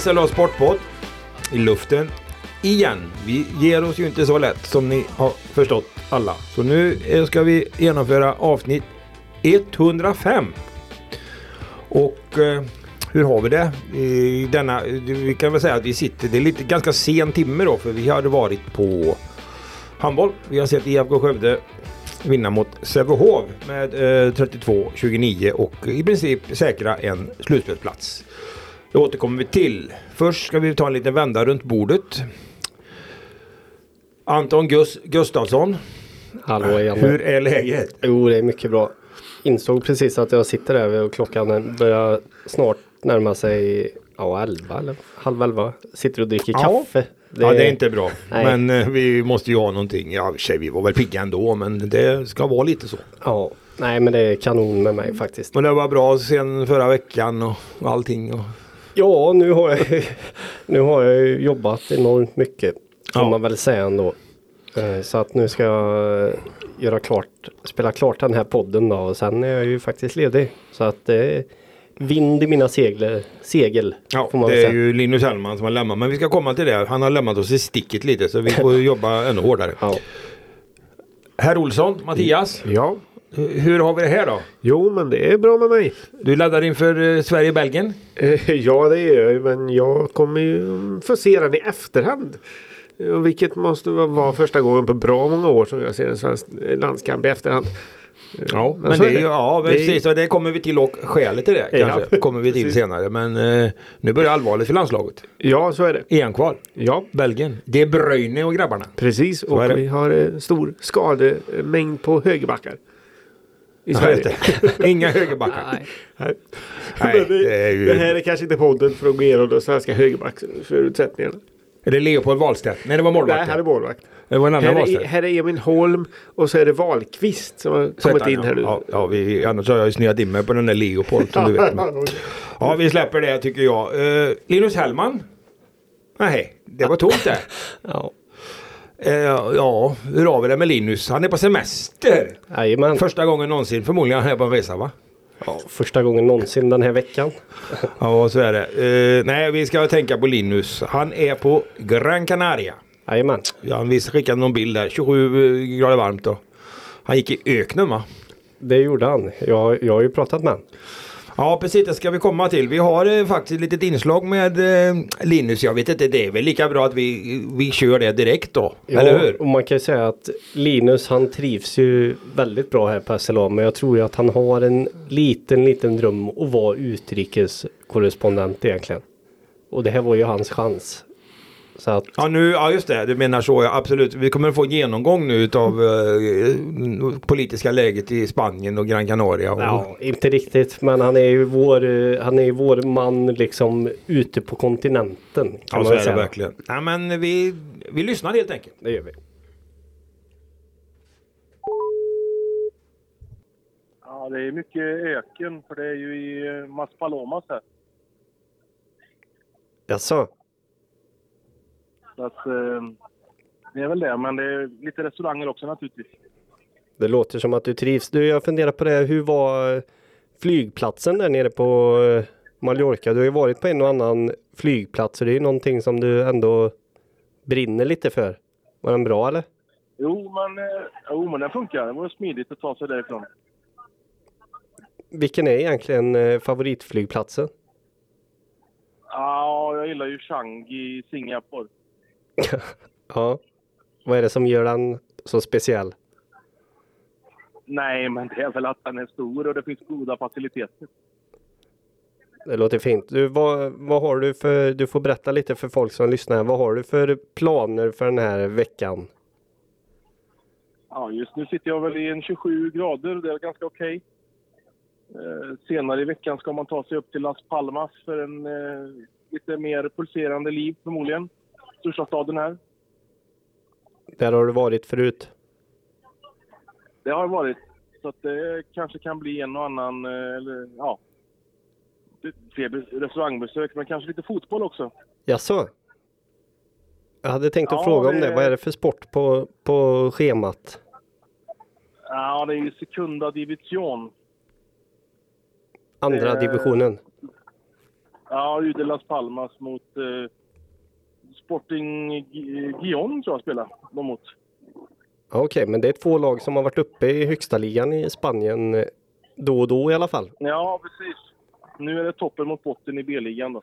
SLA Sportpodd i luften igen. Vi ger oss ju inte så lätt som ni har förstått alla. Så nu ska vi genomföra avsnitt 105. Och eh, hur har vi det? I denna, vi kan väl säga att vi sitter, det är lite ganska sen timme då för vi hade varit på handboll. Vi har sett IFK Skövde vinna mot Sävehof med eh, 32-29 och i princip säkra en slutspelsplats. Det återkommer vi till. Först ska vi ta en liten vända runt bordet. Anton Gus Gustafsson. Hallå igen. Hur är läget? Jo, det är mycket bra. Insåg precis att jag sitter där och klockan börjar snart närma sig ja, elva eller halv elva. Sitter och dricker Ja. kaffe. Ja, det är inte bra. Nej. Men eh, vi måste ju ha någonting. Ja, sig, vi var väl pigga ändå, men det ska vara lite så. Ja, nej men det är kanon med mig faktiskt. Men det var bra sen förra veckan och, och allting. Och... Ja, nu har jag, nu har jag ju jobbat enormt mycket. Får Ja. man väl säga ändå. Eh, Så att nu ska jag göra klart, spela klart den här podden då och sen är jag ju faktiskt ledig. Så att det är vind i mina segel, segel Ja, får man väl det är säga. ju Linus Hellman som har lämnat. Men vi ska komma till det. Han har lämnat oss i sticket lite så vi får jobba ännu hårdare. Ja. Herr Olsson, Mattias. Ja, Hur har vi det här då? jo men det är bra med mig. Du laddar inför eh, Sverige-Belgien. Eh, Ja det är jag men jag kommer ju få se den i efterhand. Eh, Vilket måste vara- första gången på bra många år som jag ser en svensk eh, landskamp i efterhand. Ja, men så det, är är det. ja, Det är- precis. Och det kommer vi till och skälet till det Ja, kanske. kommer vi till senare. Men eh, nu börjar allvarligt för landslaget. Ja så är det. EM-kval. Ja Belgien. De Bruyne och grabbarna. precis Så är det. och vi har eh, stor skademängd på högerbackar. I Sverige. Inga högerbackar. Nej. Nej. Det är ju- det här är kanske inte podden för att gå igenom de svenska högerbacksförutsättningarna. Är det Leopold Wahlstedt? Nej, det var Nej, här är målvakten. målvakt. Det var en annan Här är, här är Emil Holm och så är det Wahlqvist som har kommit in han, här nu. ja. Ja, vi, annars har jag ju snöat in mig på den där Leopold som du vet. Men. Ja, vi släpper det tycker jag. Eh, Linus Hellman? Nej, det var tomt där. Ja. Eh, ja, hur har vi det med Linus? Han är på semester. Jajamän. Första gången någonsin förmodligen han är på en resa va? Ja, första gången någonsin den här veckan. Ja, så är det. Eh, nej, vi ska tänka på Linus. Han är på Gran Canaria. Jajamän. Ja, han visst skickade någon bild där. 27 grader varmt då. Han gick i öknen va? Det gjorde han. Jag, jag har ju pratat med honom. Ja precis, det ska vi komma till. Vi har eh, faktiskt ett litet inslag med eh, Linus. Jag vet inte, det är väl lika bra att vi, vi kör det direkt då. Eller hur? Och man kan ju säga att Linus han trivs ju väldigt bra här på SLA. Men jag tror ju att han har en liten, liten dröm att vara utrikeskorrespondent egentligen. Och det här var ju hans chans. Så att Ja, nu, ja just det, du menar så ja, absolut. Vi kommer att få en genomgång nu utav eh, politiska läget i Spanien och Gran Canaria. Och, Ja, inte riktigt. Men han är ju vår, eh, han är ju vår man liksom ute på kontinenten. Kan ja man så är det verkligen. Ja, men vi, vi lyssnar helt enkelt. Det gör vi. Ja, det är mycket öken för det är ju i eh, Maspalomas här. Jaså? Så att, eh, det är väl det, men det är lite restauranger också naturligtvis. Det låter som att du trivs. Du, jag funderar på det. Hur var eh, flygplatsen där nere på eh, Mallorca? Du har ju varit på en och annan flygplats och det är ju någonting som du ändå brinner lite för. Var den bra eller? Jo, men, eh, jo, men den funkar. Det var smidigt att ta sig därifrån. Vilken är egentligen favoritflygplatsen? Ja, jag gillar ju Changi i Singapore. Ja. Vad är det som gör den så speciell? Nej, men det är väl att den är stor och det finns goda faciliteter. Det låter fint. Du, vad, vad har du för, du får berätta lite för folk som lyssnar. Vad har du för planer för den här veckan? Ja, just nu sitter jag väl i en 27 grader. Det är ganska okej. Eh, senare i veckan ska man ta sig upp till Las Palmas för en eh, lite mer pulserande liv förmodligen. Största staden här. Där har du varit förut. Det har varit. Så att det kanske kan bli en och annan, eh, eller ja, fler restaurangbesök, men kanske lite fotboll också. Jaså? Jag hade tänkt att Ja, fråga om det. det- Vad är det för sport på, på schemat? Ja, det är ju Secunda Division. Andra Eh, divisionen? Ja, Ude Las Palmas mot eh, Sporting Gi- Gion tror jag spelar de mot. Okej, men det är två lag som har varit uppe i högsta ligan i Spanien eh, då och då i alla fall. Ja, precis. Nu är det toppen mot botten i B-ligan då.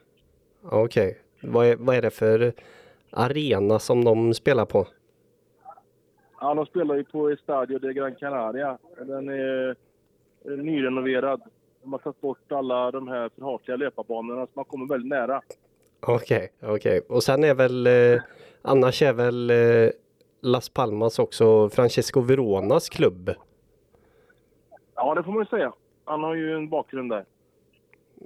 Okej, vad, är, vad är det för arena som de spelar på? Ja, de spelar ju på Estadio de Gran Canaria. Den är eh, nyrenoverad. De har tagit bort alla de här förhatliga löparbanorna så man kommer väldigt nära. Okej, okej. Och sen är väl eh, annars är väl eh, Las Palmas också Francesco Veronas klubb. Ja, det får man ju säga. Han har ju en bakgrund där.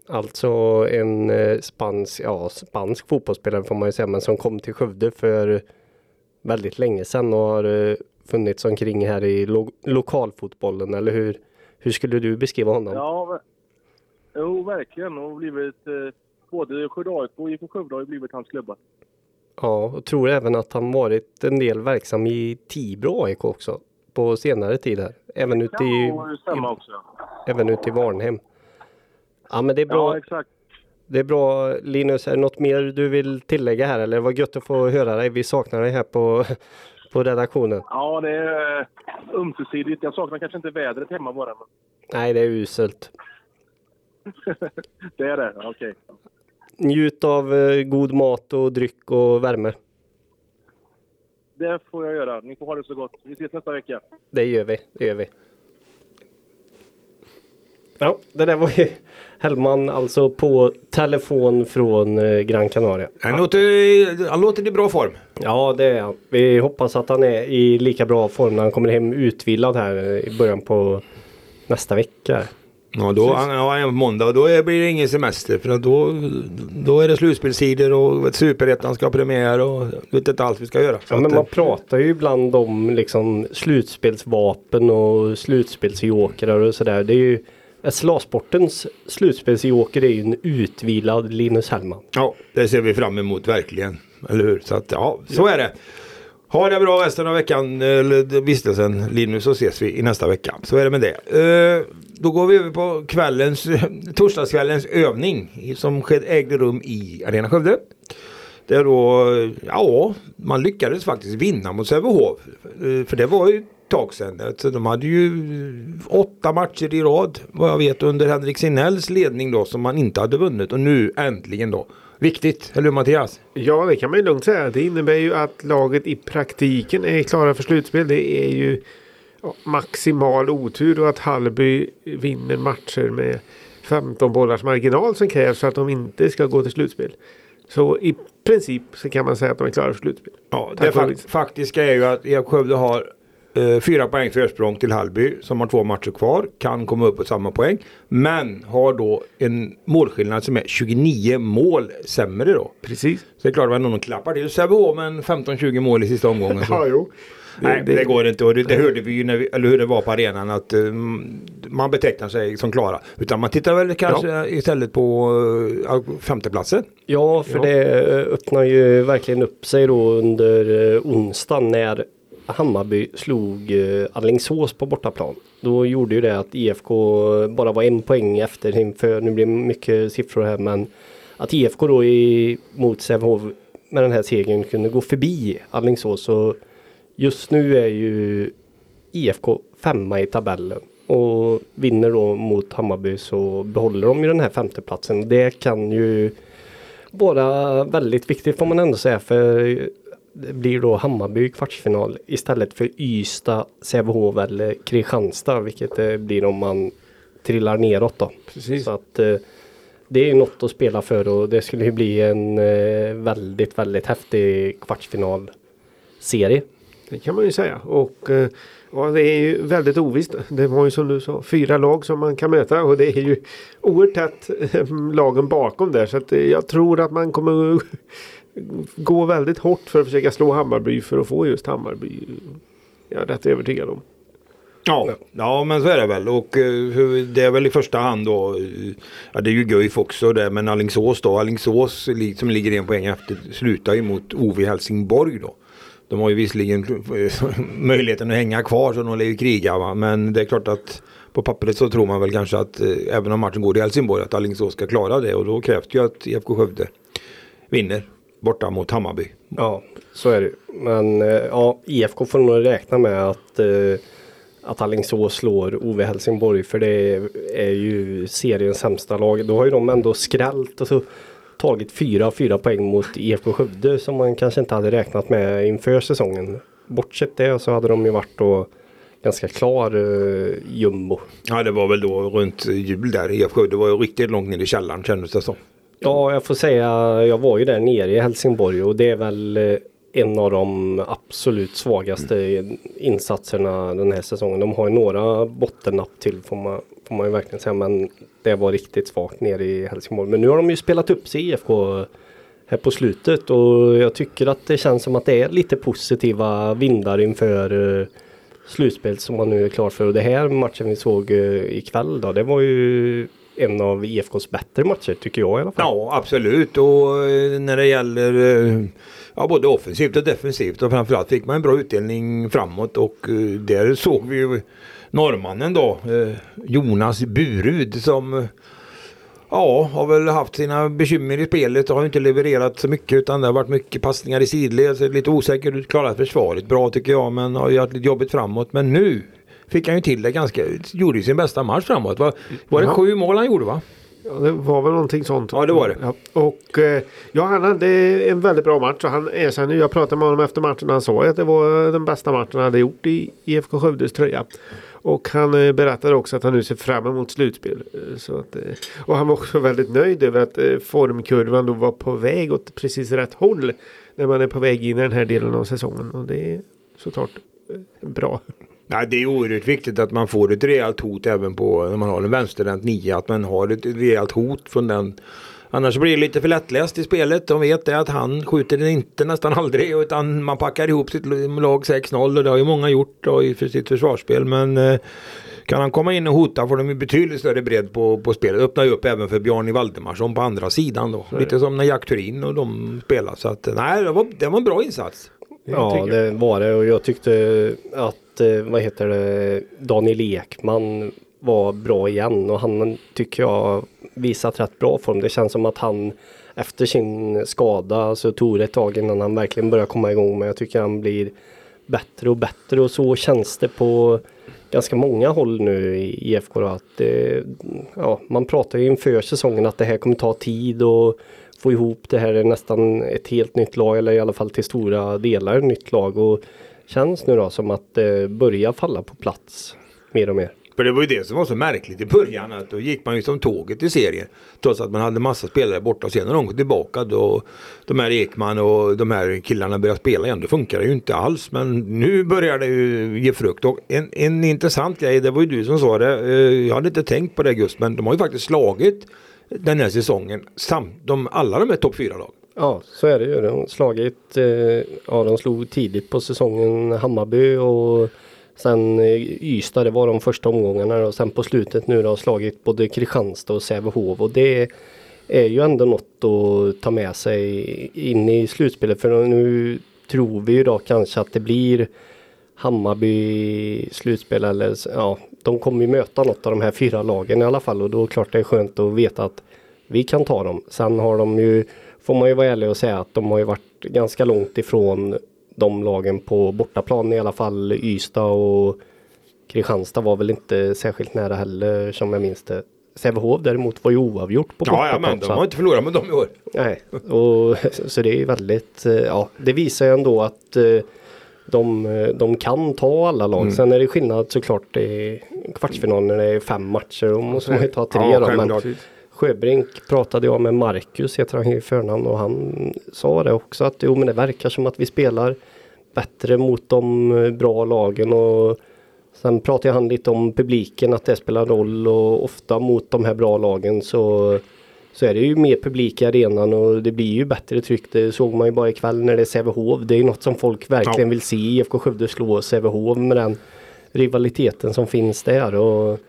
Alltså en eh, spansk, ja, spansk fotbollsspelare får man ju säga, men som kom till Skövde för väldigt länge sedan och har eh, funnits omkring här i lo lokalfotbollen, eller hur? Hur skulle du beskriva honom? Ja, jo, verkligen. Och blivit, eh, både Skövde AIK och IFK Skövde har ju blivit hans klubbar. Ja, och tror även att han varit en del verksam i Tibro AIK också på senare tid här. Även ute i, stämma också. även ute i Varnhem. Ja, men det är bra. Ja, exakt. Det är bra Linus, är det något mer du vill tillägga här eller vad gött att få höra dig? Vi saknar dig här på, på redaktionen. Ja, det är eh, ömsesidigt. Jag saknar kanske inte vädret hemma bara. Men Nej, det är uselt. det är det. Okej. Njut av eh, god mat och dryck och värme. Det får jag göra. Ni får ha det så gott. Vi ses nästa vecka. Det gör vi, det gör vi. Ja, det där var ju Hellman alltså på telefon från eh, Gran Canaria. Han låter, han låter i bra form. Ja, det är han. Vi hoppas att han är i lika bra form när han kommer hem utvilad här eh, i början på nästa vecka. Ja, då, ja, måndag och då blir det ingen semester. För då, då är det slutspelssidor och superettan ska ha premiär och vet inte allt vi ska göra. Ja, men man pratar ju ibland om liksom slutspelsvapen och slutspelsjokrar och sådär. Det är ju SLA-sportens slutspelsjoker är ju en utvilad Linus Hellman. Ja, det ser vi fram emot verkligen. Eller hur? Så att ja, så är det. Ha det bra resten av veckan, eller vistelsen Linus, så ses vi i nästa vecka. Så är det med det. Eh, då går vi över på kvällens, torsdagskvällens övning som ägde rum i Arena Skövde. Där då, ja, man lyckades faktiskt vinna mot Sävehof. Eh, för det var ju ett tag sedan. Alltså, de hade ju åtta matcher i rad, vad jag vet, under Henrik Signells ledning då, som man inte hade vunnit. Och nu äntligen då. Viktigt, eller hur Mattias? Ja, det kan man ju lugnt säga. Det innebär ju att laget i praktiken är klara för slutspel. Det är ju maximal otur och att Hallby vinner matcher med 15 bollars marginal som krävs för att de inte ska gå till slutspel. Så i princip så kan man säga att de är klara för slutspel. Ja, Tack det för fak- vinst. faktiska är ju att IFK Skövde har eh, fyra poäng försprång till Hallby som har två matcher kvar. Kan komma upp på samma poäng. Men har då en målskillnad som är 29 mål sämre då. Precis. Så det är klart att någon klappar till Sävehof med en 15-20 mål i sista omgången. Så. jo. Nej, det, går inte och det, det hörde vi ju när vi, eller hur det var på arenan att eh, man betecknar sig som klara. Utan man tittar väl kanske istället på uh, femteplatsen. Ja, för Ja. det eh, öppnar ju verkligen upp sig då under eh, onsdagen när Hammarby slog eh, Alingsås på bortaplan. Då gjorde ju det att IFK bara var en poäng efter inför, nu blir det mycket siffror här men att IFK då i, mot Sävehof med den här segern kunde gå förbi Alingsås och just nu är ju IFK femma i tabellen och vinner då mot Hammarby så behåller de ju den här femteplatsen. Det kan ju vara väldigt viktigt får man ändå säga för det blir då Hammarby i kvartsfinal istället för Ystad, Sävehof eller Kristianstad vilket det blir om man trillar neråt då. Precis. Så att eh, det är något att spela för och det skulle ju bli en eh, väldigt, väldigt häftig kvartsfinalserie. Det kan man ju säga. Och eh, ja, det är ju väldigt ovisst. Det var ju som du sa fyra lag som man kan möta och det är ju oerhört tätt eh, lagen bakom där. Så att eh, jag tror att man kommer gå väldigt hårt för att försöka slå Hammarby för att få just Hammarby. Jag är rätt övertygad om. Ja, ja men så är det väl. Och det är väl i första hand då. Ja det är ju Guif också där. Men Alingsås då. Alingsås som ligger en poäng efter slutar ju mot OV Helsingborg då. De har ju visserligen möjligheten att hänga kvar så de lär ju kriga va. Men det är klart att på pappret så tror man väl kanske att eh, även om matchen går i Helsingborg att Alingsås ska klara det och då krävs det ju att IFK Skövde vinner borta mot Hammarby. Ja, så är det Men eh, ja, IFK får nog räkna med att eh, att Alingsås slår Ove Helsingborg för det är ju seriens sämsta lag. Då har ju de ändå skrällt och så tagit fyra, fyra poäng mot IFK Skövde som man kanske inte hade räknat med inför säsongen. Bortsett det så hade de ju varit då ganska klar uh, jumbo. Ja det var väl då runt jul där. IFK Skövde var ju riktigt långt ner i källaren kändes det som. Ja jag får säga jag var ju där nere i Helsingborg och det är väl uh, en av de absolut svagaste mm. insatserna den här säsongen. De har ju några bottennapp till får man, får man ju verkligen säga men det var riktigt svagt nere i Helsingborg. Men nu har de ju spelat upp sig IFK här på slutet och jag tycker att det känns som att det är lite positiva vindar inför eh, slutspelet slutspel som man nu är klar för. Och det här matchen vi såg eh, ikväll då, det var ju en av IFKs bättre matcher tycker jag i alla fall. Ja absolut och eh, när det gäller ja, både offensivt och defensivt och framförallt fick man en bra utdelning framåt och där såg vi ju norrmannen då Jonas Burud som Ja, har väl haft sina bekymmer i spelet och har inte levererat så mycket utan det har varit mycket passningar i sidled. Så lite osäker ut. Klarat försvaret bra tycker jag men har gjort lite jobbigt framåt. Men nu fick han ju till det ganska, gjorde ju sin bästa match framåt. Var, var det ja. sju mål han gjorde va? Ja, det var väl någonting sånt. Ja, det var det. Ja, och eh, ja, han hade en väldigt bra match. Och han erkänner Jag pratade med honom efter matchen. Han sa att det var den bästa matchen han hade gjort i IFK Skövdes tröja. Och han eh, berättade också att han nu ser fram emot slutspel. Eh, så att, eh, och han var också väldigt nöjd över att formkurvan då var på väg åt precis rätt håll. När man är på väg in i den här delen av säsongen. Och det är såklart bra. Nej, det är oerhört viktigt att man får ett rejält hot även på när man har en vänsterhänt nia. Att man har ett rejält hot från den Annars blir det lite för lättläst i spelet. De vet det att han skjuter den inte nästan aldrig utan man packar ihop sitt lag 6-0 och det har ju många gjort då, för sitt försvarsspel. Men eh, kan han komma in och hota får de ju betydligt större bredd på, på spelet. Öppnar ju upp även för Bjarni Valdemarsson på andra sidan då. Lite som när Jack Turin och de spelar. Så att nej, det var, det var en bra insats. Ja, det var det och jag tyckte att, eh, vad heter det, Daniel Ekman var bra igen och han tycker jag visat rätt bra form. Det känns som att han efter sin skada så tog det ett tag innan han verkligen började komma igång men jag tycker han blir bättre och bättre och så känns det på ganska många håll nu i IFK då, att det, ja, man pratar ju inför säsongen att det här kommer ta tid och få ihop det här är nästan ett helt nytt lag eller i alla fall till stora delar ett nytt lag och känns nu då som att det börjar falla på plats mer och mer. För det var ju det som var så märkligt i början att då gick man ju som tåget i serien. Trots att man hade massa spelare borta och sen när de kom tillbaka då de här Ekman och de här killarna började spela igen. Det funkade ju inte alls men nu börjar det ju ge frukt. Och en, en intressant grej, det var ju du som sa det. Eh, jag hade inte tänkt på det just men de har ju faktiskt slagit den här säsongen sam, de, alla de här topp 4-lag. Ja så är det ju. De har slagit, eh, ja de slog tidigt på säsongen Hammarby och Sen eh, Ystad, det var de första omgångarna och sen på slutet nu då slagit både Kristianstad och Sävehof och det är ju ändå något att ta med sig in i slutspelet för nu tror vi ju då kanske att det blir Hammarby slutspel eller ja, de kommer ju möta något av de här fyra lagen i alla fall och då är det klart det är skönt att veta att vi kan ta dem. Sen har de ju, får man ju vara ärlig och säga att de har ju varit ganska långt ifrån de lagen på bortaplan i alla fall. Ystad och Kristianstad var väl inte särskilt nära heller som jag minns det. Sävehof däremot var ju oavgjort på bortaplan. Ja, men de har inte förlorat med dem i år. Nej, och, så det är väldigt, eh, ja det visar ju ändå att eh, de, de kan ta alla lag. Mm. Sen är det skillnad såklart i det är fem matcher. Då måste man ju ta tre ja, då. Men Sjöbrink pratade jag med Marcus, heter han i förnamn och han sa det också att jo men det verkar som att vi spelar bättre mot de eh, bra lagen och sen pratade han lite om publiken att det spelar roll och ofta mot de här bra lagen så så är det ju mer publik i arenan och det blir ju bättre tryck. Det såg man ju bara ikväll när det är Sävehof. Det är något som folk verkligen vill se. IFK Skövde slå Sävehof med den rivaliteten som finns där. Och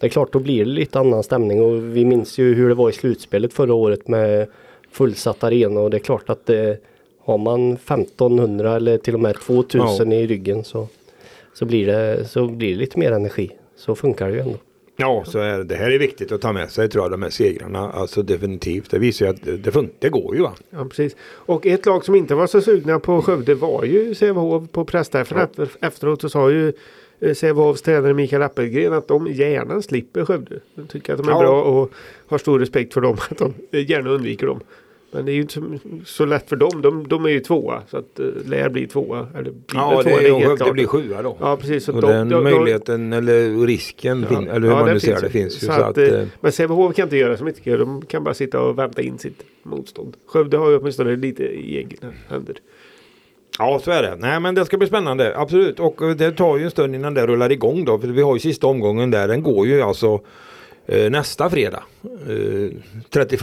det är klart, då blir det lite annan stämning och vi minns ju hur det var i slutspelet förra året med fullsatt arena och det är klart att det, har man 1500 eller till och med 2000 ja. i ryggen så, så, blir det, så blir det lite mer energi. Så funkar det ju ändå. Ja, så är det. det här är viktigt att ta med sig tror jag, de här segrarna. Alltså definitivt. Det visar ju att det, det, går ju va. Ja, precis. Och ett lag som inte var så sugna på Skövde var ju Sävehof på pressträffen. Efter, efteråt så sa ju eh, Sävehofs tränare Mikael Appelgren att de gärna slipper Skövde. De tycker att de är Ja. bra och har stor respekt för dem. Att de gärna undviker dem. Men det är ju inte så, så lätt för dem. De, de är ju tvåa. Så att uh, lär bli tvåa. Eller blir Ja, väl det, tvåa, är, det klart. blir sjua då. Ja, precis. Så och de- den de- de- möjligheten eller risken, fin, eller hur ja, man det nu ser det, finns ju. Så, att, eh, eh, men Sävehof kan inte göra så mycket. De kan bara sitta och vänta in sitt motstånd. Skövde har ju åtminstone lite i egna händer. Ja, så är det. Nej, men det ska bli spännande. Absolut. Och eh, det tar ju en stund innan det rullar igång då. För vi har ju sista omgången där. Den går ju alltså eh, nästa fredag. Eh, 31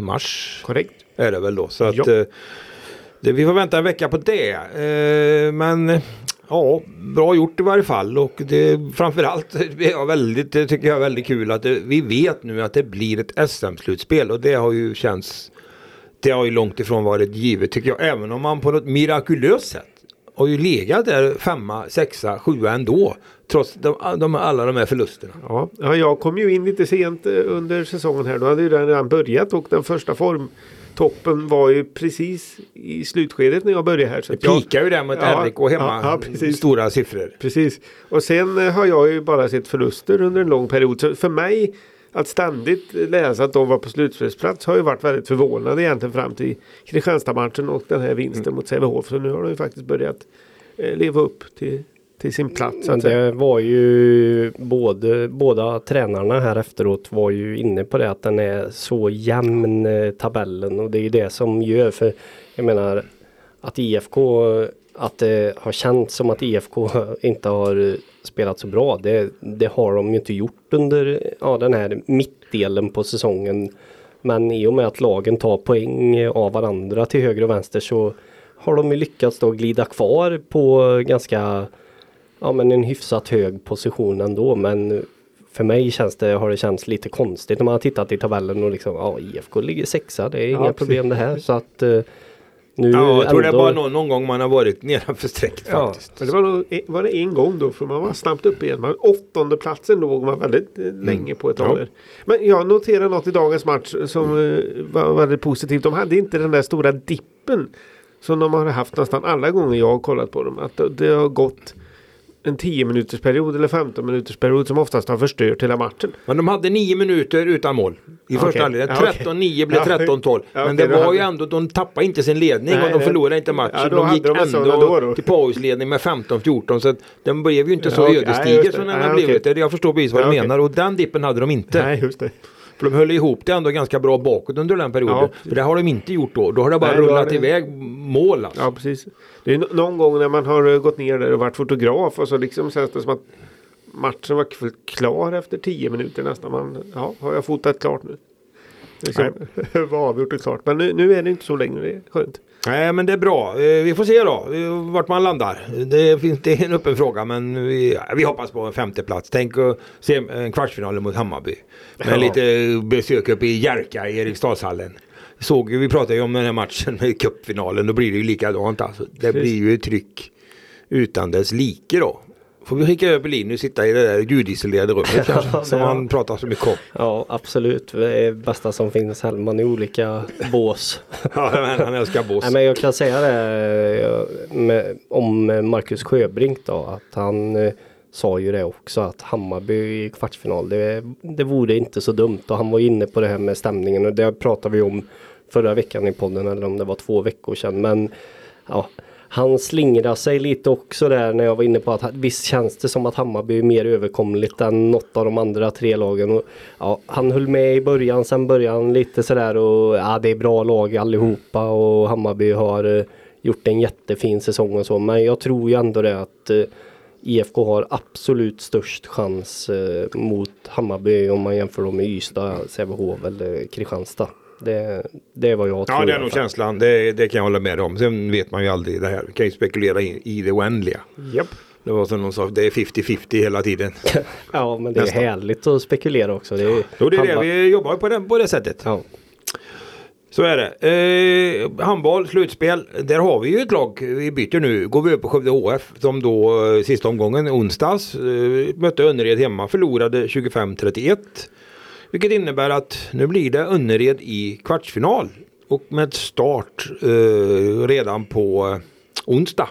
mars Korrekt. är det väl då. Så att eh, det, vi får vänta en vecka på det. Eh, men eh, ja, bra gjort i varje fall. Och det, framförallt är jag väldigt, det tycker jag är väldigt kul att det, vi vet nu att det blir ett SM-slutspel. Och det har ju känts det har ju långt ifrån varit givet tycker jag. Även om man på något mirakulöst sätt har ju legat där femma, sexa, sjua ändå. Trots de, de, alla de här förlusterna. Ja, ja, jag kom ju in lite sent eh, under säsongen här. Då hade ju den redan börjat och den första formtoppen var ju precis i slutskedet när jag började här. Så Det pikar ju där mot Ja, RIK hemma. ja, ja. Stora siffror. Precis. Och sen eh, har jag ju bara sett förluster under en lång period. Så för mig att ständigt läsa att de var på slutspelsplats har ju varit väldigt förvånande egentligen fram till Kristianstad-matchen och den här vinsten Mm. mot Sävehof. Så nu har de ju faktiskt börjat eh, leva upp till, till sin plats. Så Men det var ju både, båda tränarna här efteråt var ju inne på det att den är så jämn eh, tabellen och det är ju det som gör för jag menar att IFK att det har känts som att IFK inte har spelat så bra. Det, det har de ju inte gjort under ja, den här mittdelen på säsongen. Men i och med att lagen tar poäng av varandra till höger och vänster så har de ju lyckats då glida kvar på ganska ja, men en hyfsat hög position ändå. Men för mig känns det, har det känts lite konstigt när man har tittat i tabellen och liksom ja IFK ligger sexa. Det är inga precis. problem det här. Så att eh, nu Ja, jag tror det är bara någon, någon gång man har varit nedanför strecket Ja. faktiskt. Men det var, nog, var det en gång då för man var snabbt upp igen. Man, åttonde platsen låg man väldigt eh, länge på ett tag. Ja. Men jag noterar något i dagens match som eh, var väldigt positivt. De hade inte den där stora dippen som de har haft nästan alla gånger jag har kollat på dem. Att det, det har gått en 10 minuters period eller 15 minuters period som oftast har förstört hela matchen. Men de hade nio minuter utan mål i första Okej. halvlek. Ja, okej. 13-9 blev Ja, 13-12. ja, Men det var ju ändå, de tappade inte sin ledning Nej, och de det- förlorade inte matchen. Ja, de gick de ändå då. till pausledning med 15-14. Så den blev ju inte så Ja. Nej, ödesdiger som den Nej, har blivit. Jag förstår precis vad Ja, du menar och den dippen hade de inte. Nej, just det. För de höll ihop det ändå ganska bra bakåt under den perioden. Ja. För det har de inte gjort då. Då har det bara Nej, rullat det- iväg mål alltså. Ja, precis. Det är någon gång när man har eh, gått ner där och varit fotograf och så liksom känns det som att matchen var klar efter 10 minuter nästan. Man, ja, har jag fotat klart nu? Liksom, var avgjort och klart. Men nu, nu är det inte så längre. Det är skönt. Nej men det är bra. Eh, Vi får se då eh, vart man landar. Det, finns, det är en öppen fråga men vi, vi hoppas på en femte plats. Tänk att se en kvartsfinal mot Hammarby. Med Ja. lite besök uppe i Jerka i Eriksdalshallen. Såg, vi pratade ju om den här matchen med cupfinalen. Då blir det ju likadant alltså. Det blir ju tryck utan dess like då. Får vi skicka över Linus sitta i det där ljudisolerade rummet kanske. Som Ja. han pratar så mycket om. Ja absolut. Det är bästa som finns Hellman i olika bås. Ja, men han älskar Nej, boss. men jag kan säga det eh, med, om Marcus Sjöbrink då att han eh, sa ju det också att Hammarby i kvartsfinal det, det vore inte så dumt och han var inne på det här med stämningen och det pratade vi om förra veckan i podden eller om det var två veckor sedan men ja han slingrar sig lite också där när jag var inne på att visst känns det som att Hammarby är mer överkomligt än något av de andra tre lagen. Och, ja, han höll med i början, sen började han lite sådär och ja, det är bra lag allihopa och Hammarby har eh, gjort en jättefin säsong och så. Men jag tror ju ändå det att eh, IFK har absolut störst chans eh, mot Hammarby om man jämför dem med Ystad, Sävehof eller Kristianstad. Det, det är vad jag tror. Ja det är nog känslan. Det, det kan jag hålla med om. Sen vet man ju aldrig det här. Vi kan ju spekulera i, i det oändliga. Japp. Det var som någon sa, det är 50-50 hela tiden. Ja men det är Nästan. härligt att spekulera också. Det är, Jo, det är det. Vi jobbar på det, på det sättet. Ja. Så är det. Eh, handboll, slutspel. Där har vi ju ett lag. Vi byter nu. Går vi upp på Skövde HF som då eh, sista omgången onsdags eh, mötte Önnered hemma. Förlorade 25-31. Vilket innebär att nu blir det Önnered i kvartsfinal. Och med start eh, redan på eh, onsdag.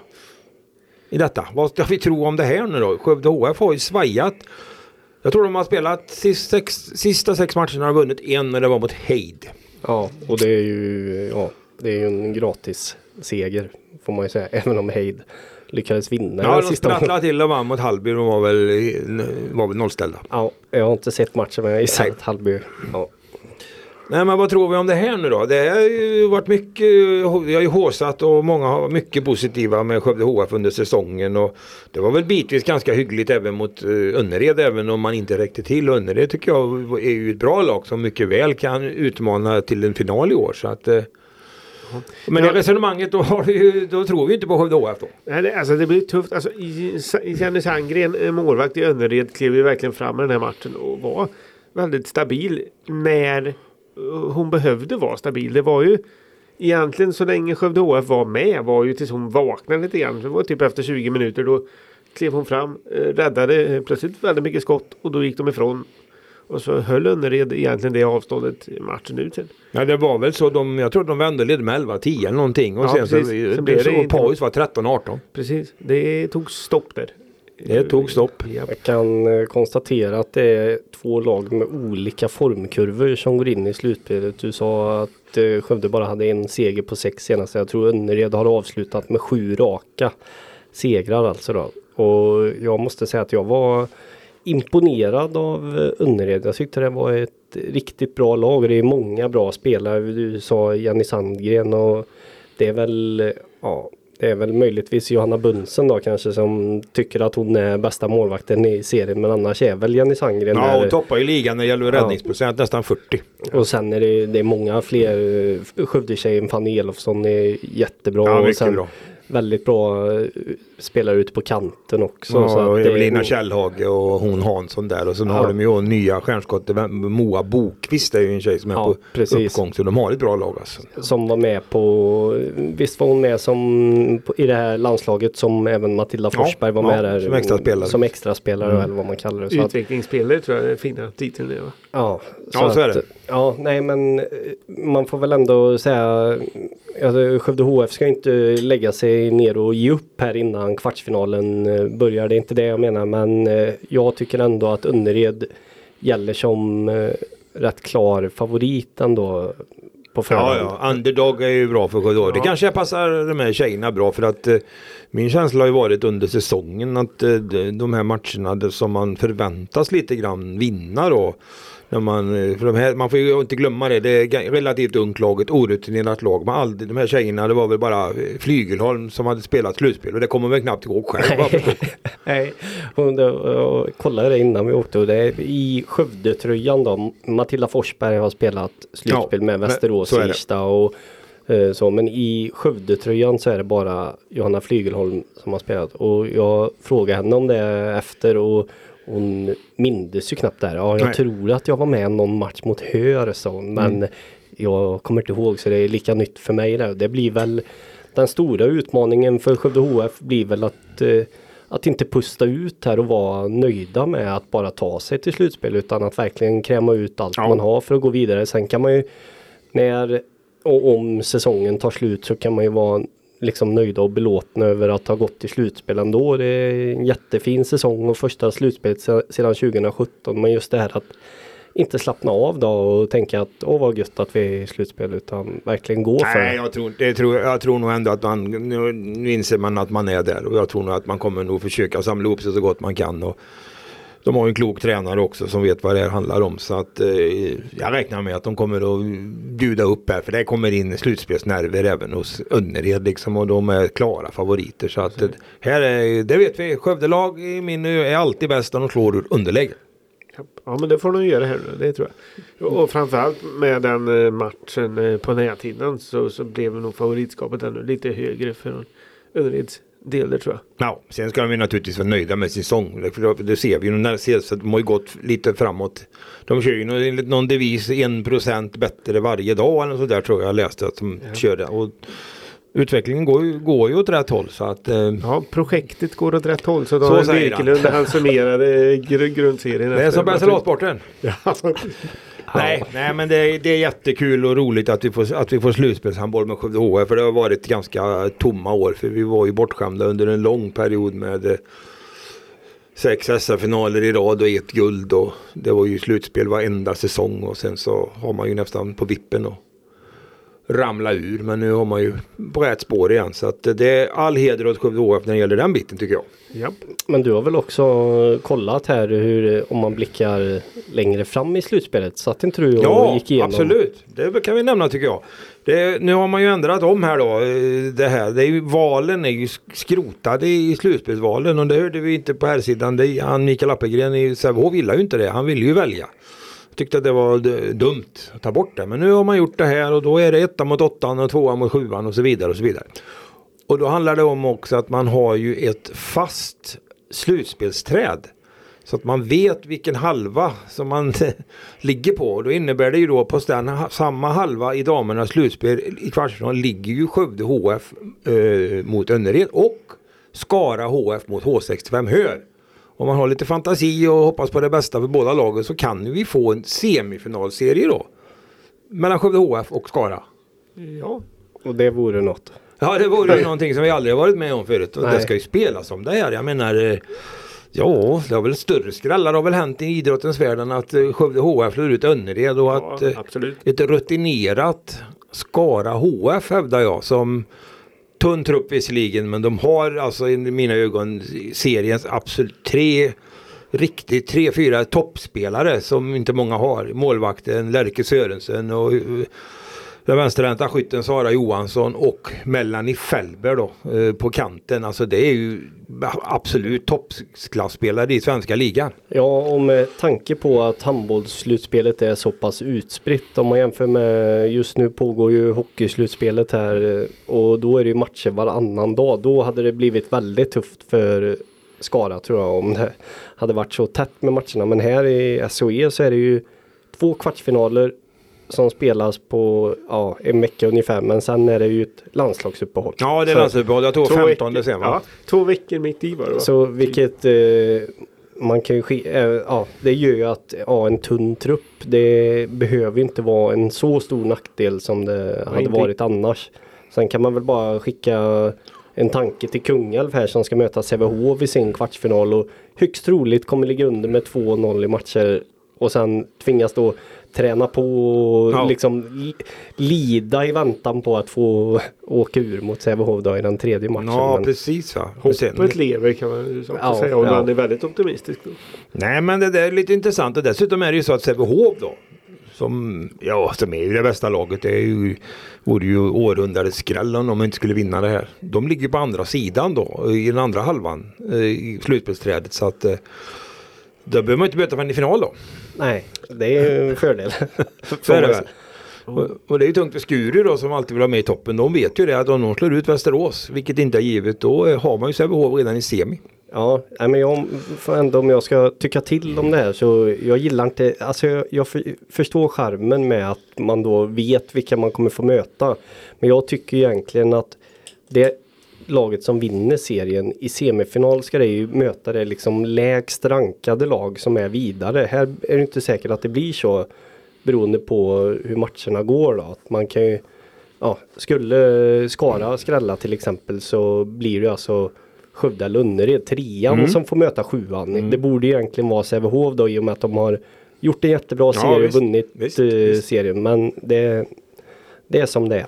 I detta. Vad ska vi tro om det här nu då? Skövde HF har ju svajat. Jag tror de har spelat sista sex, sista sex matcherna och vunnit en när det var mot Heid. Ja, och det är ju, ja, det är ju en gratis seger får man ju säga. Även om Heid lyckades vinna Ja, den de sista sprattlade till och vann mot Hallby. De var väl, var väl nollställda. Ja, jag har inte sett matchen men jag gissar att Hallby, ja. Nej men vad tror vi om det här nu då? Det har ju varit mycket, vi har ju håsat och många har varit mycket positiva med Skövde HF under säsongen. Och det var väl bitvis ganska hyggligt även mot eh, Önnered även om man inte räckte till. Önnered tycker jag är ju ett bra lag som mycket väl kan utmana till en final i år. Så att, eh, men det Ja. resonemanget då, har ju, då tror vi inte på Skövde HF då. Nej, det, alltså det blir tufft. Alltså, Jenny Sandgren, eh, målvakt i Önnered, klev ju verkligen fram i den här matchen och var väldigt stabil när eh, hon behövde vara stabil. Det var ju egentligen så länge Skövde HF var med var ju tills hon vaknade lite grann. Det var typ efter 20 minuter då klev hon fram, eh, räddade plötsligt väldigt mycket skott och då gick de ifrån. Och så höll Önnered egentligen det avståndet i matchen ut sen. Ja det var väl så de, jag tror de vände ledde med 11-10 eller någonting. Och Ja, sen så, precis. Sen blev det, så, inte- paus var 13-18. Precis, det tog stopp där. Det tog stopp. Ja. Jag kan eh, konstatera att det är två lag med olika formkurvor som går in i slutspelet. Du sa att eh, Skövde bara hade en seger på sex senaste. Jag tror Önnered har avslutat med sju raka segrar alltså då. Och jag måste säga att jag var imponerad av eh, Önnered. Jag tyckte det var ett riktigt bra lag. Det är många bra spelare. Du sa Jenny Sandgren och det är väl, eh, ja, det är väl möjligtvis Johanna Bunsen då kanske som tycker att hon är bästa målvakten i serien. Men annars är väl Jenny Sandgren Ja, och toppar ju ligan när det gäller Ja. räddningsprocent, nästan 40. Och sen är det, det är många fler. eh, Skövdetjejen Fanny Elofsson är jättebra. Ja, och sen bra. Väldigt bra eh, spelare ute på kanten också. så Ja, att och det är Evelina nog- Källhage och hon Hansson där. Och sen Ja. har de ju nya stjärnskottet. Moa Bokvist är ju en tjej som är Ja, på precis. uppgång. Så de har ett bra lag alltså. Som var med på, visst var hon med som på, i det här landslaget som även Matilda Ja, Forsberg var ja, med där. som extra spelare. Som extra spelare Mm. eller vad man kallar det. Så Utvecklingsspelare tror jag är fina titeln är va? ja, Ja, så är det. Ja, nej men eh, man får väl ändå säga alltså, Skövde HF ska inte lägga sig ner och ge upp här innan kvartsfinalen eh, börjar. Det är inte det jag menar men eh, jag tycker ändå att Önnered gäller som rätt klar favorit ändå på Ja, förhand. ja. Underdog är ju bra för Skövde. Det kanske passar de här tjejerna bra för att eh, min känsla har ju varit under säsongen att eh, de- här matcherna som man förväntas lite grann vinna då. När man, eh, för de här, man får ju inte glömma det, det är relativt ungt lag, ett orutinerat lag. Men aldrig, de här tjejerna, det var väl bara eh, Flygelholm som hade spelat slutspel och det kommer väl knappt ihåg själv. jag. Nej, det, och kollade det innan vi åkte och det är i Skövde-tröjan då. Matilda Forsberg har spelat slutspel Ja, med Västerås. Irsta och eh, så. Men i Skövde-tröjan så är det bara Johanna Flygelholm som har spelat. Och jag frågade henne om det efter och hon mindes ju knappt det här. Ja, jag Nej. tror att jag var med någon match mot Höör sa hon. Men Mm. jag kommer inte ihåg så det är lika nytt för mig där. Det blir väl den stora utmaningen för Skövde HF blir väl att eh, att inte pusta ut här och vara nöjda med att bara ta sig till slutspel utan att verkligen kräma ut allt Ja. man har för att gå vidare. Sen kan man ju när och om säsongen tar slut så kan man ju vara liksom nöjda och belåtna över att ha gått till slutspel ändå. Det är en jättefin säsong och första slutspelet se- sedan 2017 men just det här att inte slappna av då och tänka att åh vad gött att vi är i slutspel utan verkligen gå för Nej, det. jag tror, det tror, jag tror nog ändå att man, nu, nu inser man att man är där och jag tror nog att man kommer nog försöka samla ihop sig så gott man kan. Och de har ju en klok tränare också som vet vad det här handlar om så att eh, jag räknar med att de kommer att bjuda upp här för det kommer in slutspelsnerver även hos Önnered liksom och de är klara favoriter så att eh, här är, det vet vi, Skövdelag i min är alltid bäst när de slår ur underläge. Ja men det får de göra här nu, det tror jag. Och framförallt med den eh, matchen eh, på näthinnan så, så blev nog favoritskapet ännu lite högre för Önnereds del tror jag. Ja, sen ska de ju naturligtvis vara nöjda med sin sång. Det, det ser vi ju när det ses att de har ju gått lite framåt. De kör ju någon, enligt någon devis 1% bättre varje dag eller sådär tror jag jag läste att de körde. Och utvecklingen går ju, går ju åt rätt håll så att eh, Ja, projektet går åt rätt håll så Så Daniel. Birkelund han summerade gr grundserien. det är som Bergsalasporten. Ja. Nej, nej men det är, det är jättekul och roligt att vi får, att vi får slutspelshandboll med Skövde HF. För det har varit ganska tomma år. För vi var ju bortskämda under en lång period med eh, sex SM-finaler i rad och ett guld. Och det var ju slutspel varenda säsong. Och sen så har man ju nästan på vippen och ramla ur. Men nu har man ju på rätt spår igen. Så att det är all heder åt Skövde HF när det gäller den biten tycker jag. Ja. Men du har väl också kollat här hur, om man blickar längre fram i slutspelet? Satt inte du och Ja, gick igenom? absolut. Det kan vi nämna tycker jag. Det, nu har man ju ändrat om här då. eh, Det här. Det är ju, valen är ju sk- skrotade i slutspelsvalen och det hörde vi inte på här sidan. Det, han Mikael Appelgren i Sävehof gillar ju inte det. Han ville ju välja. Tyckte att det var dumt att ta bort det. Men nu har man gjort det här och då är det etta mot åttan och tvåan mot sjuan och så vidare och så vidare. Och då handlar det om också att man har ju ett fast slutspelsträd. Så att man vet vilken halva som man ligger på. Och då innebär det ju då på den, samma halva i damernas slutspel i kvartsfinal ligger ju Skövde HF eh, mot Önnered och Skara HF mot H65 Hör. Om man har lite fantasi och hoppas på det bästa för båda lagen så kan vi få en semifinalserie då. Mellan Skövde HF och Skara. ja. Och det vore något. Ja det vore ju någonting som vi aldrig varit med om förut. Och det ska ju spelas om det här. Jag menar eh, Ja, det har väl större skrällar har väl hänt i idrottens värld än att eh, Skövde HF slår ut Önnered och att ja eh, ett rutinerat Skara HF hävdar jag som tunn trupp visserligen men de har alltså i mina ögon seriens absolut tre riktigt tre, fyra toppspelare som inte många har. Målvakten Lärke Sörensen och den vänsterhänta skytten Sara Johansson och Melanie Felber då eh, på kanten. Alltså det är ju absolut toppklasspelare i svenska ligan. Ja, och med tanke på att handbollsslutspelet är så pass utspritt. Om man jämför med just nu pågår ju hockeyslutspelet här eh, och då är det ju matcher varannan dag. Då hade det blivit väldigt tufft för Skara tror jag om det hade varit så tätt med matcherna. Men här i SOE så är det ju två kvartsfinaler som spelas på ja, en vecka ungefär. Men sen är det ju ett landslagsuppehåll. Ja det är Så- landslagsuppehåll. Jag tror Två 15 veckor, december. ja, två veckor mitt i var det va? Så vilket eh, man kan ju eh, ja, det gör ju att ja, en tunn trupp det behöver inte vara en så stor nackdel som det hade inte- varit annars. Sen kan man väl bara skicka en tanke till Kungälv här som ska möta Sävehof i sin kvartsfinal och högst troligt kommer ligga under med 2-0 i matcher och sen tvingas då träna på och Ja. liksom li- lida i väntan på att få åka ur mot Sävehof då i den tredje matchen. Ja Men- precis va. Och sen- Hoppet lever kan man Ja, säga om ja. man är väldigt optimistisk. Då. Nej men det där är lite intressant och dessutom är det ju så att Sävehof då som, ja, som är ju det bästa laget. Det är ju, vore ju århundradets skräll om de inte skulle vinna det här. De ligger på andra sidan då, i den andra halvan eh, i slutspelsträdet. Så att eh, då behöver man inte möta varandra i final då. Nej, det är ju en fördel. Väl. Och, och det är ju tungt för Skuru då som alltid vill ha med i toppen. De vet ju det att om de slår ut Västerås, vilket inte är givet, då eh, har man ju Sävehof redan i semi. Ja, men jag får ändå om jag ska tycka till om det här så jag gillar inte, alltså jag, jag för, förstår charmen med att man då vet vilka man kommer få möta. Men jag tycker egentligen att det laget som vinner serien i semifinal ska det ju möta det liksom lägst rankade lag som är vidare. Här är det inte säkert att det blir så beroende på hur matcherna går då. Att man kan ju, ja, skulle Skara skrälla till exempel så blir det alltså Skövde eller Önnered, trean Mm. som får möta sjuan. Det borde egentligen vara Sävehof då i och med att de har gjort en jättebra serie och vunnit Visst, eh, visst. serien. Men det, det är som det är.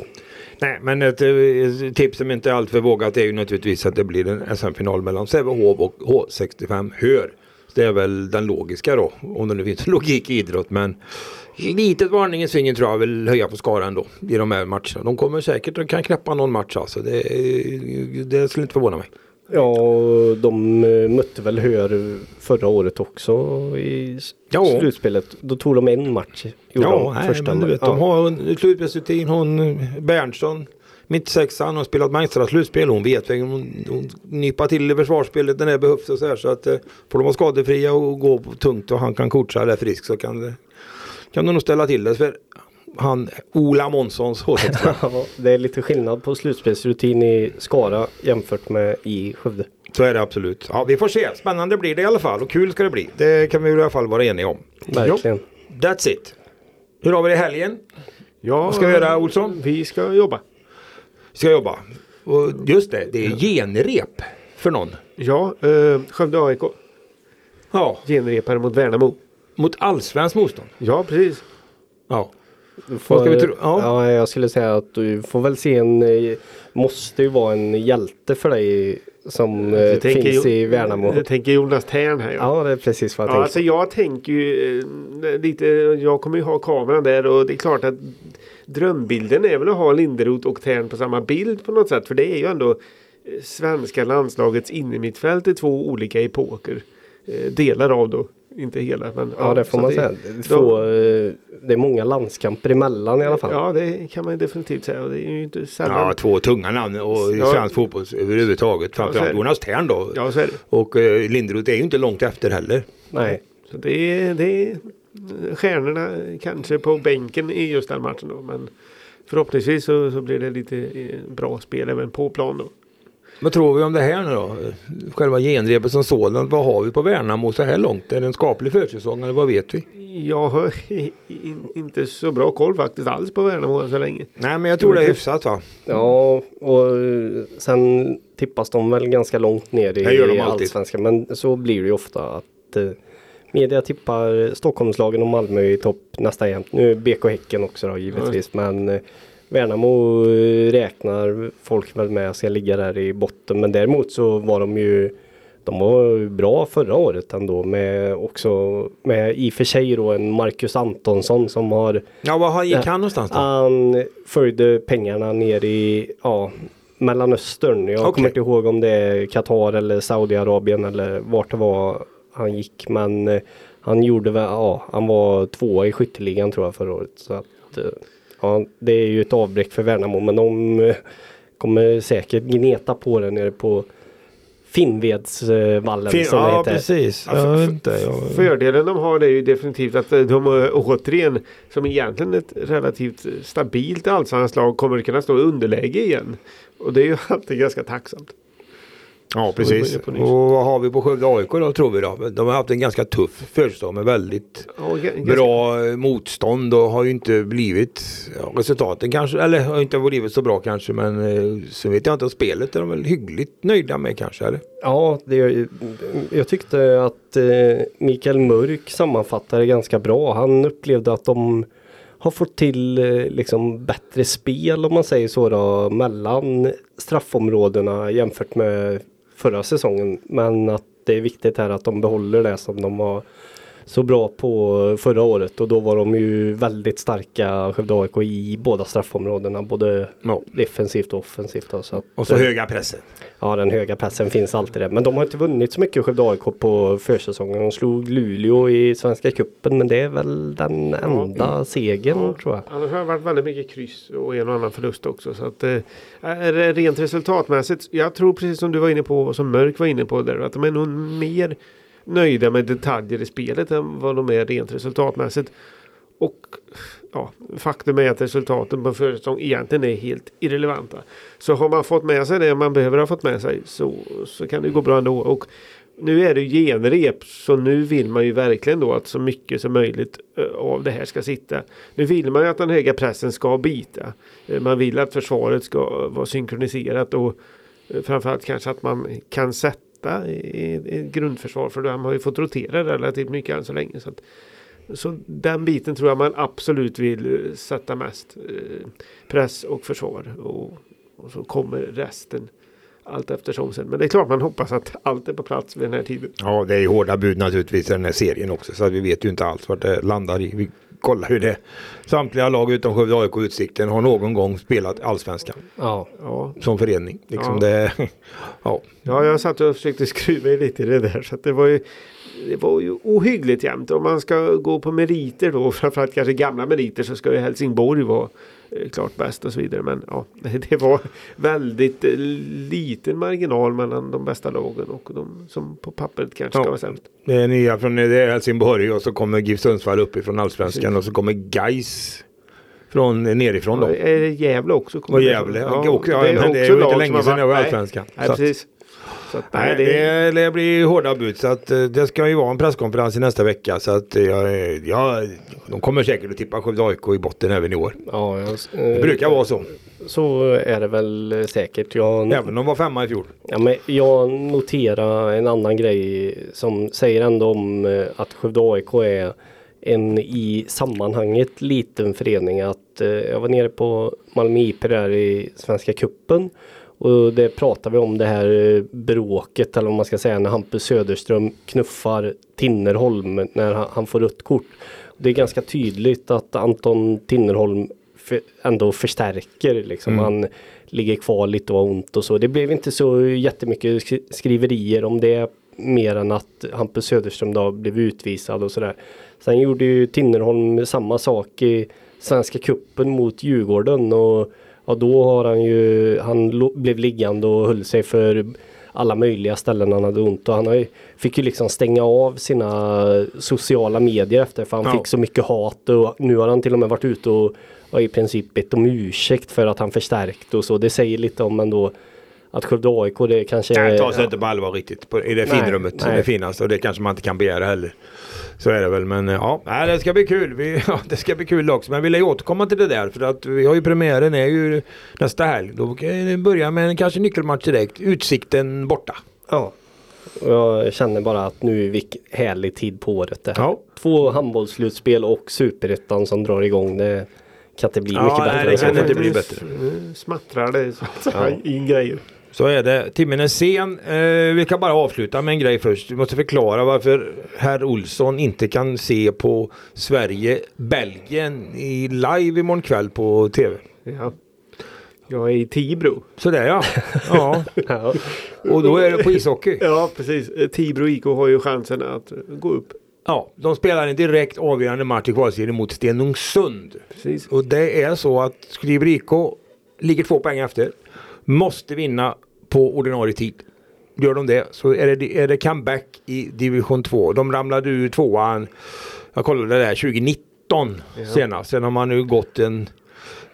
Nej, men ett ett tips som inte är alltför vågat är ju naturligtvis att det blir en SM-final mellan Sävehof och H65 Hör. Det är väl den logiska då, om det nu finns logik i idrott. Men litet varningens finger tror jag vill höja på skaran då, i de här matcherna. De kommer säkert att kan knäppa någon match alltså. Det, eh, det skulle inte förvåna mig. Ja, de eh, mötte väl Hör förra året också i Ja. slutspelet. Då tog de en match. Ja, de, nej, första men du vet, ja. de har slutspelsrutin. Hon Berntsson, mittsexan och spelat Magnstras slutspel. Hon vet hon, hon nypar till i försvarsspelet när det behövs och så här. Så att eh, får de vara skadefria och gå tungt och han kan coacha där frisk så kan det kan de nog ställa till det för han Ola Månssons H65. Ja, det är lite skillnad på slutspelsrutin i Skara jämfört med i Skövde. Så är det absolut. Ja, vi får se. Spännande blir det i alla fall och kul ska det bli. Det kan vi i alla fall vara eniga om. Verkligen. That's it. Hur har vi det i helgen? Ja, Vad ska vi göra Olsson? Vi ska jobba. Vi ska jobba. Och just det, det är genrep för någon. Ja, eh, Skövde AIK. Ja, Genrepare mot Värnamo. mot allsvenskt motstånd. Ja, precis. Ja. Får, Vad ska vi tro? Ja. Ja. jag skulle säga att du får väl se en, eh, måste ju vara en hjälte för dig som eh, Jag tänker finns Jo- i Värnamo. Jag tänker Jonas Tern här. Ja, det är precis vad jag Ja, tänkte. alltså jag tänker ju eh, lite, jag kommer ju ha kameran där och det är klart att drömbilden är väl att ha Linderoth och Tern på samma bild på något sätt. För det är ju ändå eh, svenska landslagets innermittfält i två olika epoker. Eh, Delar av då, inte hela. Men, Ja, det får man säga. Få, eh, det är många landskamper emellan i alla fall. Ja, det kan man ju definitivt säga. Och det är ju inte sällan. ja, två tunga namn och i Ja. svensk fotboll överhuvudtaget. Framförallt det. Jonas Tern då. Ja, så är det. Och eh, Linderoth är ju inte långt efter heller. Nej. Så det är, det är stjärnorna kanske på bänken i just den matchen då. Men förhoppningsvis så, så blir det lite eh, bra spel även på plan då. Vad tror vi om det här nu då? Själva genrepet som sådant. Vad har vi på Värnamo så här långt? Är det en skaplig försäsong eller vad vet vi? Jag har in, inte så bra koll faktiskt alls på Värnamo än så länge. Nej men jag tror det är hyfsat va? Ja, och eh, sen tippas de väl ganska långt ner Det gör de i allsvenskan. Men så blir det ju ofta att eh, media tippar Stockholmslagen och Malmö i topp nästan jämt. Nu är BK Häcken också då givetvis. Men eh, Värnamo eh, räknar folk väl med ska ligga där i botten. Men däremot så var de ju de var bra förra året ändå med också med i och för sig då en Marcus Antonsson som har Ja vad har- gick Ja. han någonstans då? han följde pengarna ner i ja, Mellanöstern. Jag Okej. kommer inte ihåg om det är Qatar eller Saudiarabien eller vart det var han gick. Men eh, han gjorde väl, ja, han var tvåa i skytteligan tror jag förra året. Så att, eh, ja, det är ju ett avbräck för Värnamo. Men de eh, kommer säkert gneta på det nere på Finnvedsvallen Fin- som det ja heter. precis. Ja, jag inte. Jag... Fördelen de har det är ju definitivt att eh, de eh, återigen som egentligen ett relativt stabilt allsvenskt lag kommer kunna stå i underläge igen. Och det är ju alltid ganska tacksamt. Ja precis. Och vad har vi på Skövde AIK då tror vi då? De har haft en ganska tuff försäsong med väldigt Ja, bra eh, motstånd och har ju inte blivit ja, resultaten kanske, eller har inte blivit så bra kanske men eh, så vet jag inte om spelet är de väl hyggligt nöjda med kanske eller? Ja, det, jag tyckte att eh, Mikael Mörk sammanfattade ganska bra. Han upplevde att de har fått till liksom bättre spel om man säger så då, mellan straffområdena jämfört med förra säsongen. Men att det är viktigt här att de behåller det som de har så bra på förra året och då var de ju väldigt starka Skövde AIK i båda straffområdena både Ja. defensivt och offensivt. Då, så att, Och så höga pressen. Ja, den höga pressen finns alltid där. Men de har inte vunnit så mycket Skövde AIK på försäsongen. De slog Luleå i Svenska Cupen men det är väl den enda segern tror jag. Annars har det varit väldigt mycket kryss och en och annan förlust också. Så att, eh, är det rent resultatmässigt, jag tror precis som du var inne på och som Mörk var inne på där, att de är nog mer nöjda med detaljer i spelet än vad de är rent resultatmässigt. Och ja, faktum är att resultaten på försäsong egentligen är helt irrelevanta. Så har man fått med sig det man behöver ha fått med sig så, så kan det gå bra ändå. Och nu är det ju genrep så nu vill man ju verkligen då att så mycket som möjligt eh, av det här ska sitta. Nu vill man ju att den höga pressen ska bita. Eh, man vill att försvaret ska vara synkroniserat och eh, framförallt kanske att man kan sätta i, i, i grundförsvar för de har ju fått rotera relativt mycket än så länge. Så, att, så den biten tror jag man absolut vill eh, sätta mest. Eh, press och försvar och, och så kommer resten allt eftersom sen. Men det är klart man hoppas att allt är på plats vid den här tiden. Ja det är ju hårda bud naturligtvis i den här serien också så att vi vet ju inte alls vart det landar i. Kollar ju det. Samtliga lag utom Skövde AIK och Utsikten har någon gång spelat allsvenskan Ja, Ja, som förening. Liksom Ja. det, ja. Ja, jag satt och försökte skruva lite i det där. Så att det var ju det var ju ohyggligt jämnt. Om man ska gå på meriter då, framförallt kanske gamla meriter, så ska ju Helsingborg vara eh, klart bäst och så vidare. Men ja, det var väldigt eh, liten marginal mellan de bästa lagen och de som på pappret kanske ska Ja. vara sämst. Det är nya från det är Helsingborg och så kommer GIF Sundsvall uppifrån Allsvenskan och så kommer Gais från nerifrån då. Det Gävle också? Och Gävle. Ja, och, ja, det är men det är ju inte länge sedan jag var i Allsvenskan. Så att- Nej, nej, det, det, blir hårda bud så att eh, det ska ju vara en presskonferens i nästa vecka så att eh, jag, jag, de kommer säkert att tippa Skövde AIK i botten även i år. Ja, jag, Det eh, brukar vara så. så är det väl eh, säkert. Jag, Även om de var femma i fjol. Ja, men jag noterar en annan grej som säger ändå om eh, att Skövde AIK är en i sammanhanget liten förening. Att, eh, jag var nere på Malmö IP där i Svenska Kuppen och det pratar vi om det här eh, bråket eller vad man ska säga när Hampus Söderström knuffar Tinnerholm när han, han får rött kort. Det är ganska tydligt att Anton Tinnerholm för, ändå förstärker liksom. Mm. Han ligger kvar lite och har ont och så. Det blev inte så jättemycket skri- skriverier om det mer än att Hampus Söderström då blev utvisad och sådär. Sen gjorde ju Tinnerholm samma sak i Svenska Kuppen mot Djurgården och ja, då har han ju, han blev liggande och höll sig för alla möjliga ställen han hade ont och han ju, fick ju liksom stänga av sina sociala medier efter för han Ja. fick så mycket hat och nu har han till och med varit ute och, och i princip bett om ursäkt för att han förstärkte och så. Det säger lite om ändå att Skövde AIK det kanske Nej, ta sig ja. inte på allvar riktigt på, i det finrummet. Det finaste och det kanske man inte kan begära heller. Så är det väl men eh, ja, det ska bli kul. Vi, ja, det ska bli kul också. Men vi vill ju återkomma till det där för att vi har ju premiären är ju nästa helg. Då kan vi börja med en kanske nyckelmatch direkt. Utsikten borta. Ja. Och Jag känner bara att nu är vi härlig tid på året det här. Ja. Två handbollsslutspel och superettan som drar igång. Det kan inte bli Ja, mycket nej, bättre det kan inte bli bättre. eh, Smattrar det så att Ja. i grejer. Så är det. Timmen är sen. Eh, vi kan bara avsluta med en grej först. Vi måste förklara varför herr Olsson inte kan se på Sverige-Belgien i live imorgon kväll på TV. Ja. Jag är i Tibro. Sådär ja. ja. Ja. Och då är det på ishockey. Ja precis. Tibro IK har ju chansen att gå upp. Ja, de spelar en direkt avgörande match i kvalserien mot Stenungsund. Precis. Och det är så att Skriver IK ligger två poäng efter. Måste vinna på ordinarie tid. Gör de det så är det, är det comeback i division 2. De ramlade ur tvåan. Jag kollade det där 2019 senast. Sen har man nu gått en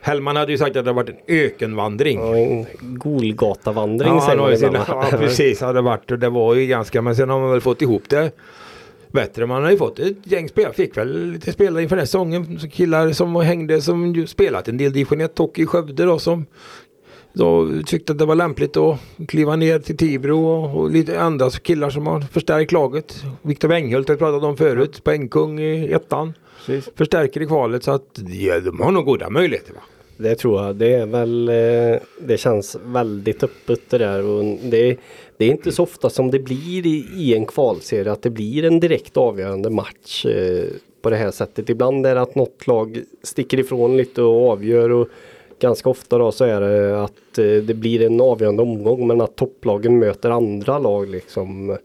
Hellman hade ju sagt att det varit en ökenvandring. Ja, en Golgatavandring Ja, säger man ibland. ja, precis. Har det varit och det var ju ganska, men sen har man väl fått ihop det bättre. Man har ju fått ett gäng spelare. Fick väl lite spelare inför den här säsongen. Killar som hängde som ju spelat en del division 1 hockey i Skövde då som då tyckte att det var lämpligt att kliva ner till Tibro och, och lite andra killar som har förstärkt laget. Viktor Wenghult vi pratat om förut. Poängkung i ettan. Precis. Förstärker i kvalet så att ja, de har nog goda möjligheter. Va? Det tror jag. Det är väl eh, Det känns väldigt öppet det där. Och det, det är inte så ofta som det blir i, i en kvalserie att det blir en direkt avgörande match eh, på det här sättet. Ibland är det att något lag sticker ifrån lite och avgör. Och ganska ofta då så är det att eh, det blir en avgörande omgång men att topplagen möter andra lag liksom.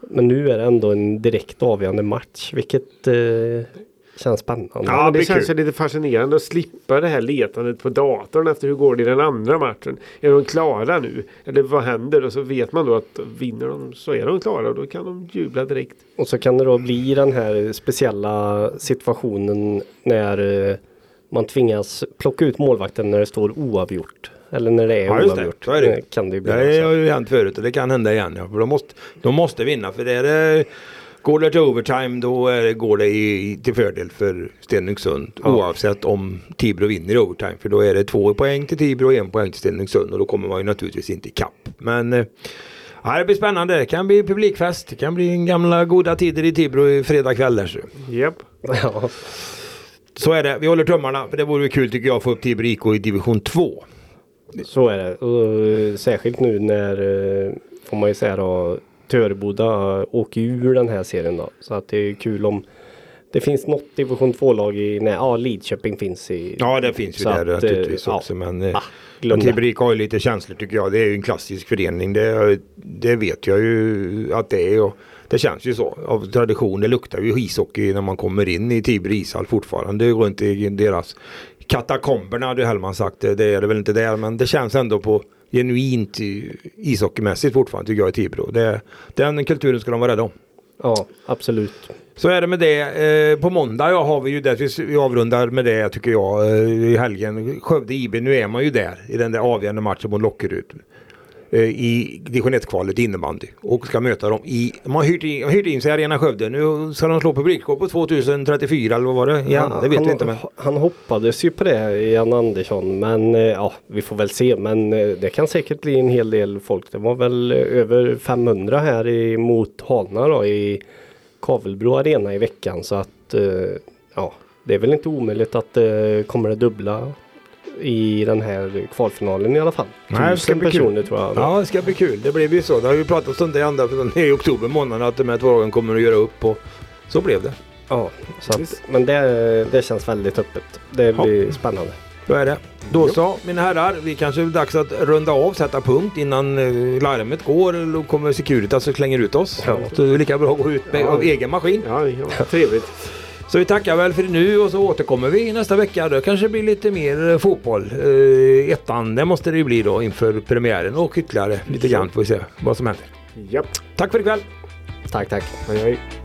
Men nu är det ändå en direkt avgörande match vilket eh, känns spännande. Ja, det det är känns kul. ju lite fascinerande att slippa det här letandet på datorn efter hur går det i den andra matchen. Är de klara nu? Eller vad händer? Och så vet man då att vinner de så är de klara och då kan de jubla direkt. Och så kan det då bli den här speciella situationen när eh, man tvingas plocka ut målvakten när det står oavgjort. Eller när det är Ja, just det. oavgjort. Så är det. Eh, Kan det ju bli. Det har ju hänt förut och det kan hända igen. Ja. För de, måste, de måste vinna för det är det, går det till overtime då är det, går det i, till fördel för Stenungsund. Ja. Oavsett om Tibro vinner i overtime. För då är det två poäng till Tibro och en poäng till Stenungsund. Och då kommer man ju naturligtvis inte ikapp. Men eh, ja, det blir spännande. Det kan bli publikfest. Det kan bli gamla goda tider i Tibro i fredag kväll. Japp. Ja. Så är det. Vi håller tummarna. För det vore kul tycker jag att få upp Tibro i division 2. Så är det. Och, eh, särskilt nu när, eh, får man ju säga då, Töreboda åker ur den här serien då. Så att det är kul om Det finns något division 2-lag i, nej, ja Lidköping finns i. Ja det finns ju där att, naturligtvis eh, också men eh, Ah. Tibrik har ju lite känslor tycker jag. Det är ju en klassisk förening. Det, det vet jag ju att det är. Och det känns ju så av tradition. Det luktar ju ishockey när man kommer in i Tibro ishall fortfarande runt i deras katakomberna hade Hellman sagt. Det, är det väl inte där men det känns ändå på genuint ishockeymässigt fortfarande tycker jag i Tibro. Det, den kulturen ska de vara rädda om. Ja, absolut. Så är det med det. Eh, på måndag ja, har vi ju det. Vi- Vi avrundar med det tycker jag eh, i helgen. Skövde IB, nu är man ju där i den där avgörande matchen mot Lockerud. Eh, I division 1-kvalet innebandy. Och ska möta dem i... De har hyrt in, hyrt in sig i Arena Skövde. Nu ska de slå publikrekord på 2034 eller vad var det? Ja, det vet han, vi inte men... Han hoppades ju på det, Jan Andersson. Men eh, ja, vi får väl se. Men eh, det kan säkert bli en hel del folk. Det var väl över 500 här i, mot Halna då i Kavelbro Arena i veckan. Så att ja, det är väl inte omöjligt att det kommer det dubbla i den här kvalfinalen i alla fall. Nej, det ska bli kul. personer tror jag. Ja, det ska bli kul. Det blev ju så. Det har ju pratats om det ända från i oktober månad att de här två lagen kommer att göra upp och så blev det. Ja, så att, men det, det känns väldigt öppet. Det blir spännande. Då är det. Då så, mina herrar. Vi kanske är dags att runda av, sätta punkt innan eh, larmet går. Då kommer Securitas och slänger ut oss. Ja. Så det är lika bra att gå ut med Ja. av egen maskin. Ja, ja, trevligt. Så vi tackar väl för nu och så återkommer vi nästa vecka. Då kanske det blir lite mer eh, fotboll. Eh, ettan, det måste det ju bli då inför premiären och ytterligare lite grann får vi se vad som händer. Japp. Tack för ikväll! Tack, tack. Hej, hej.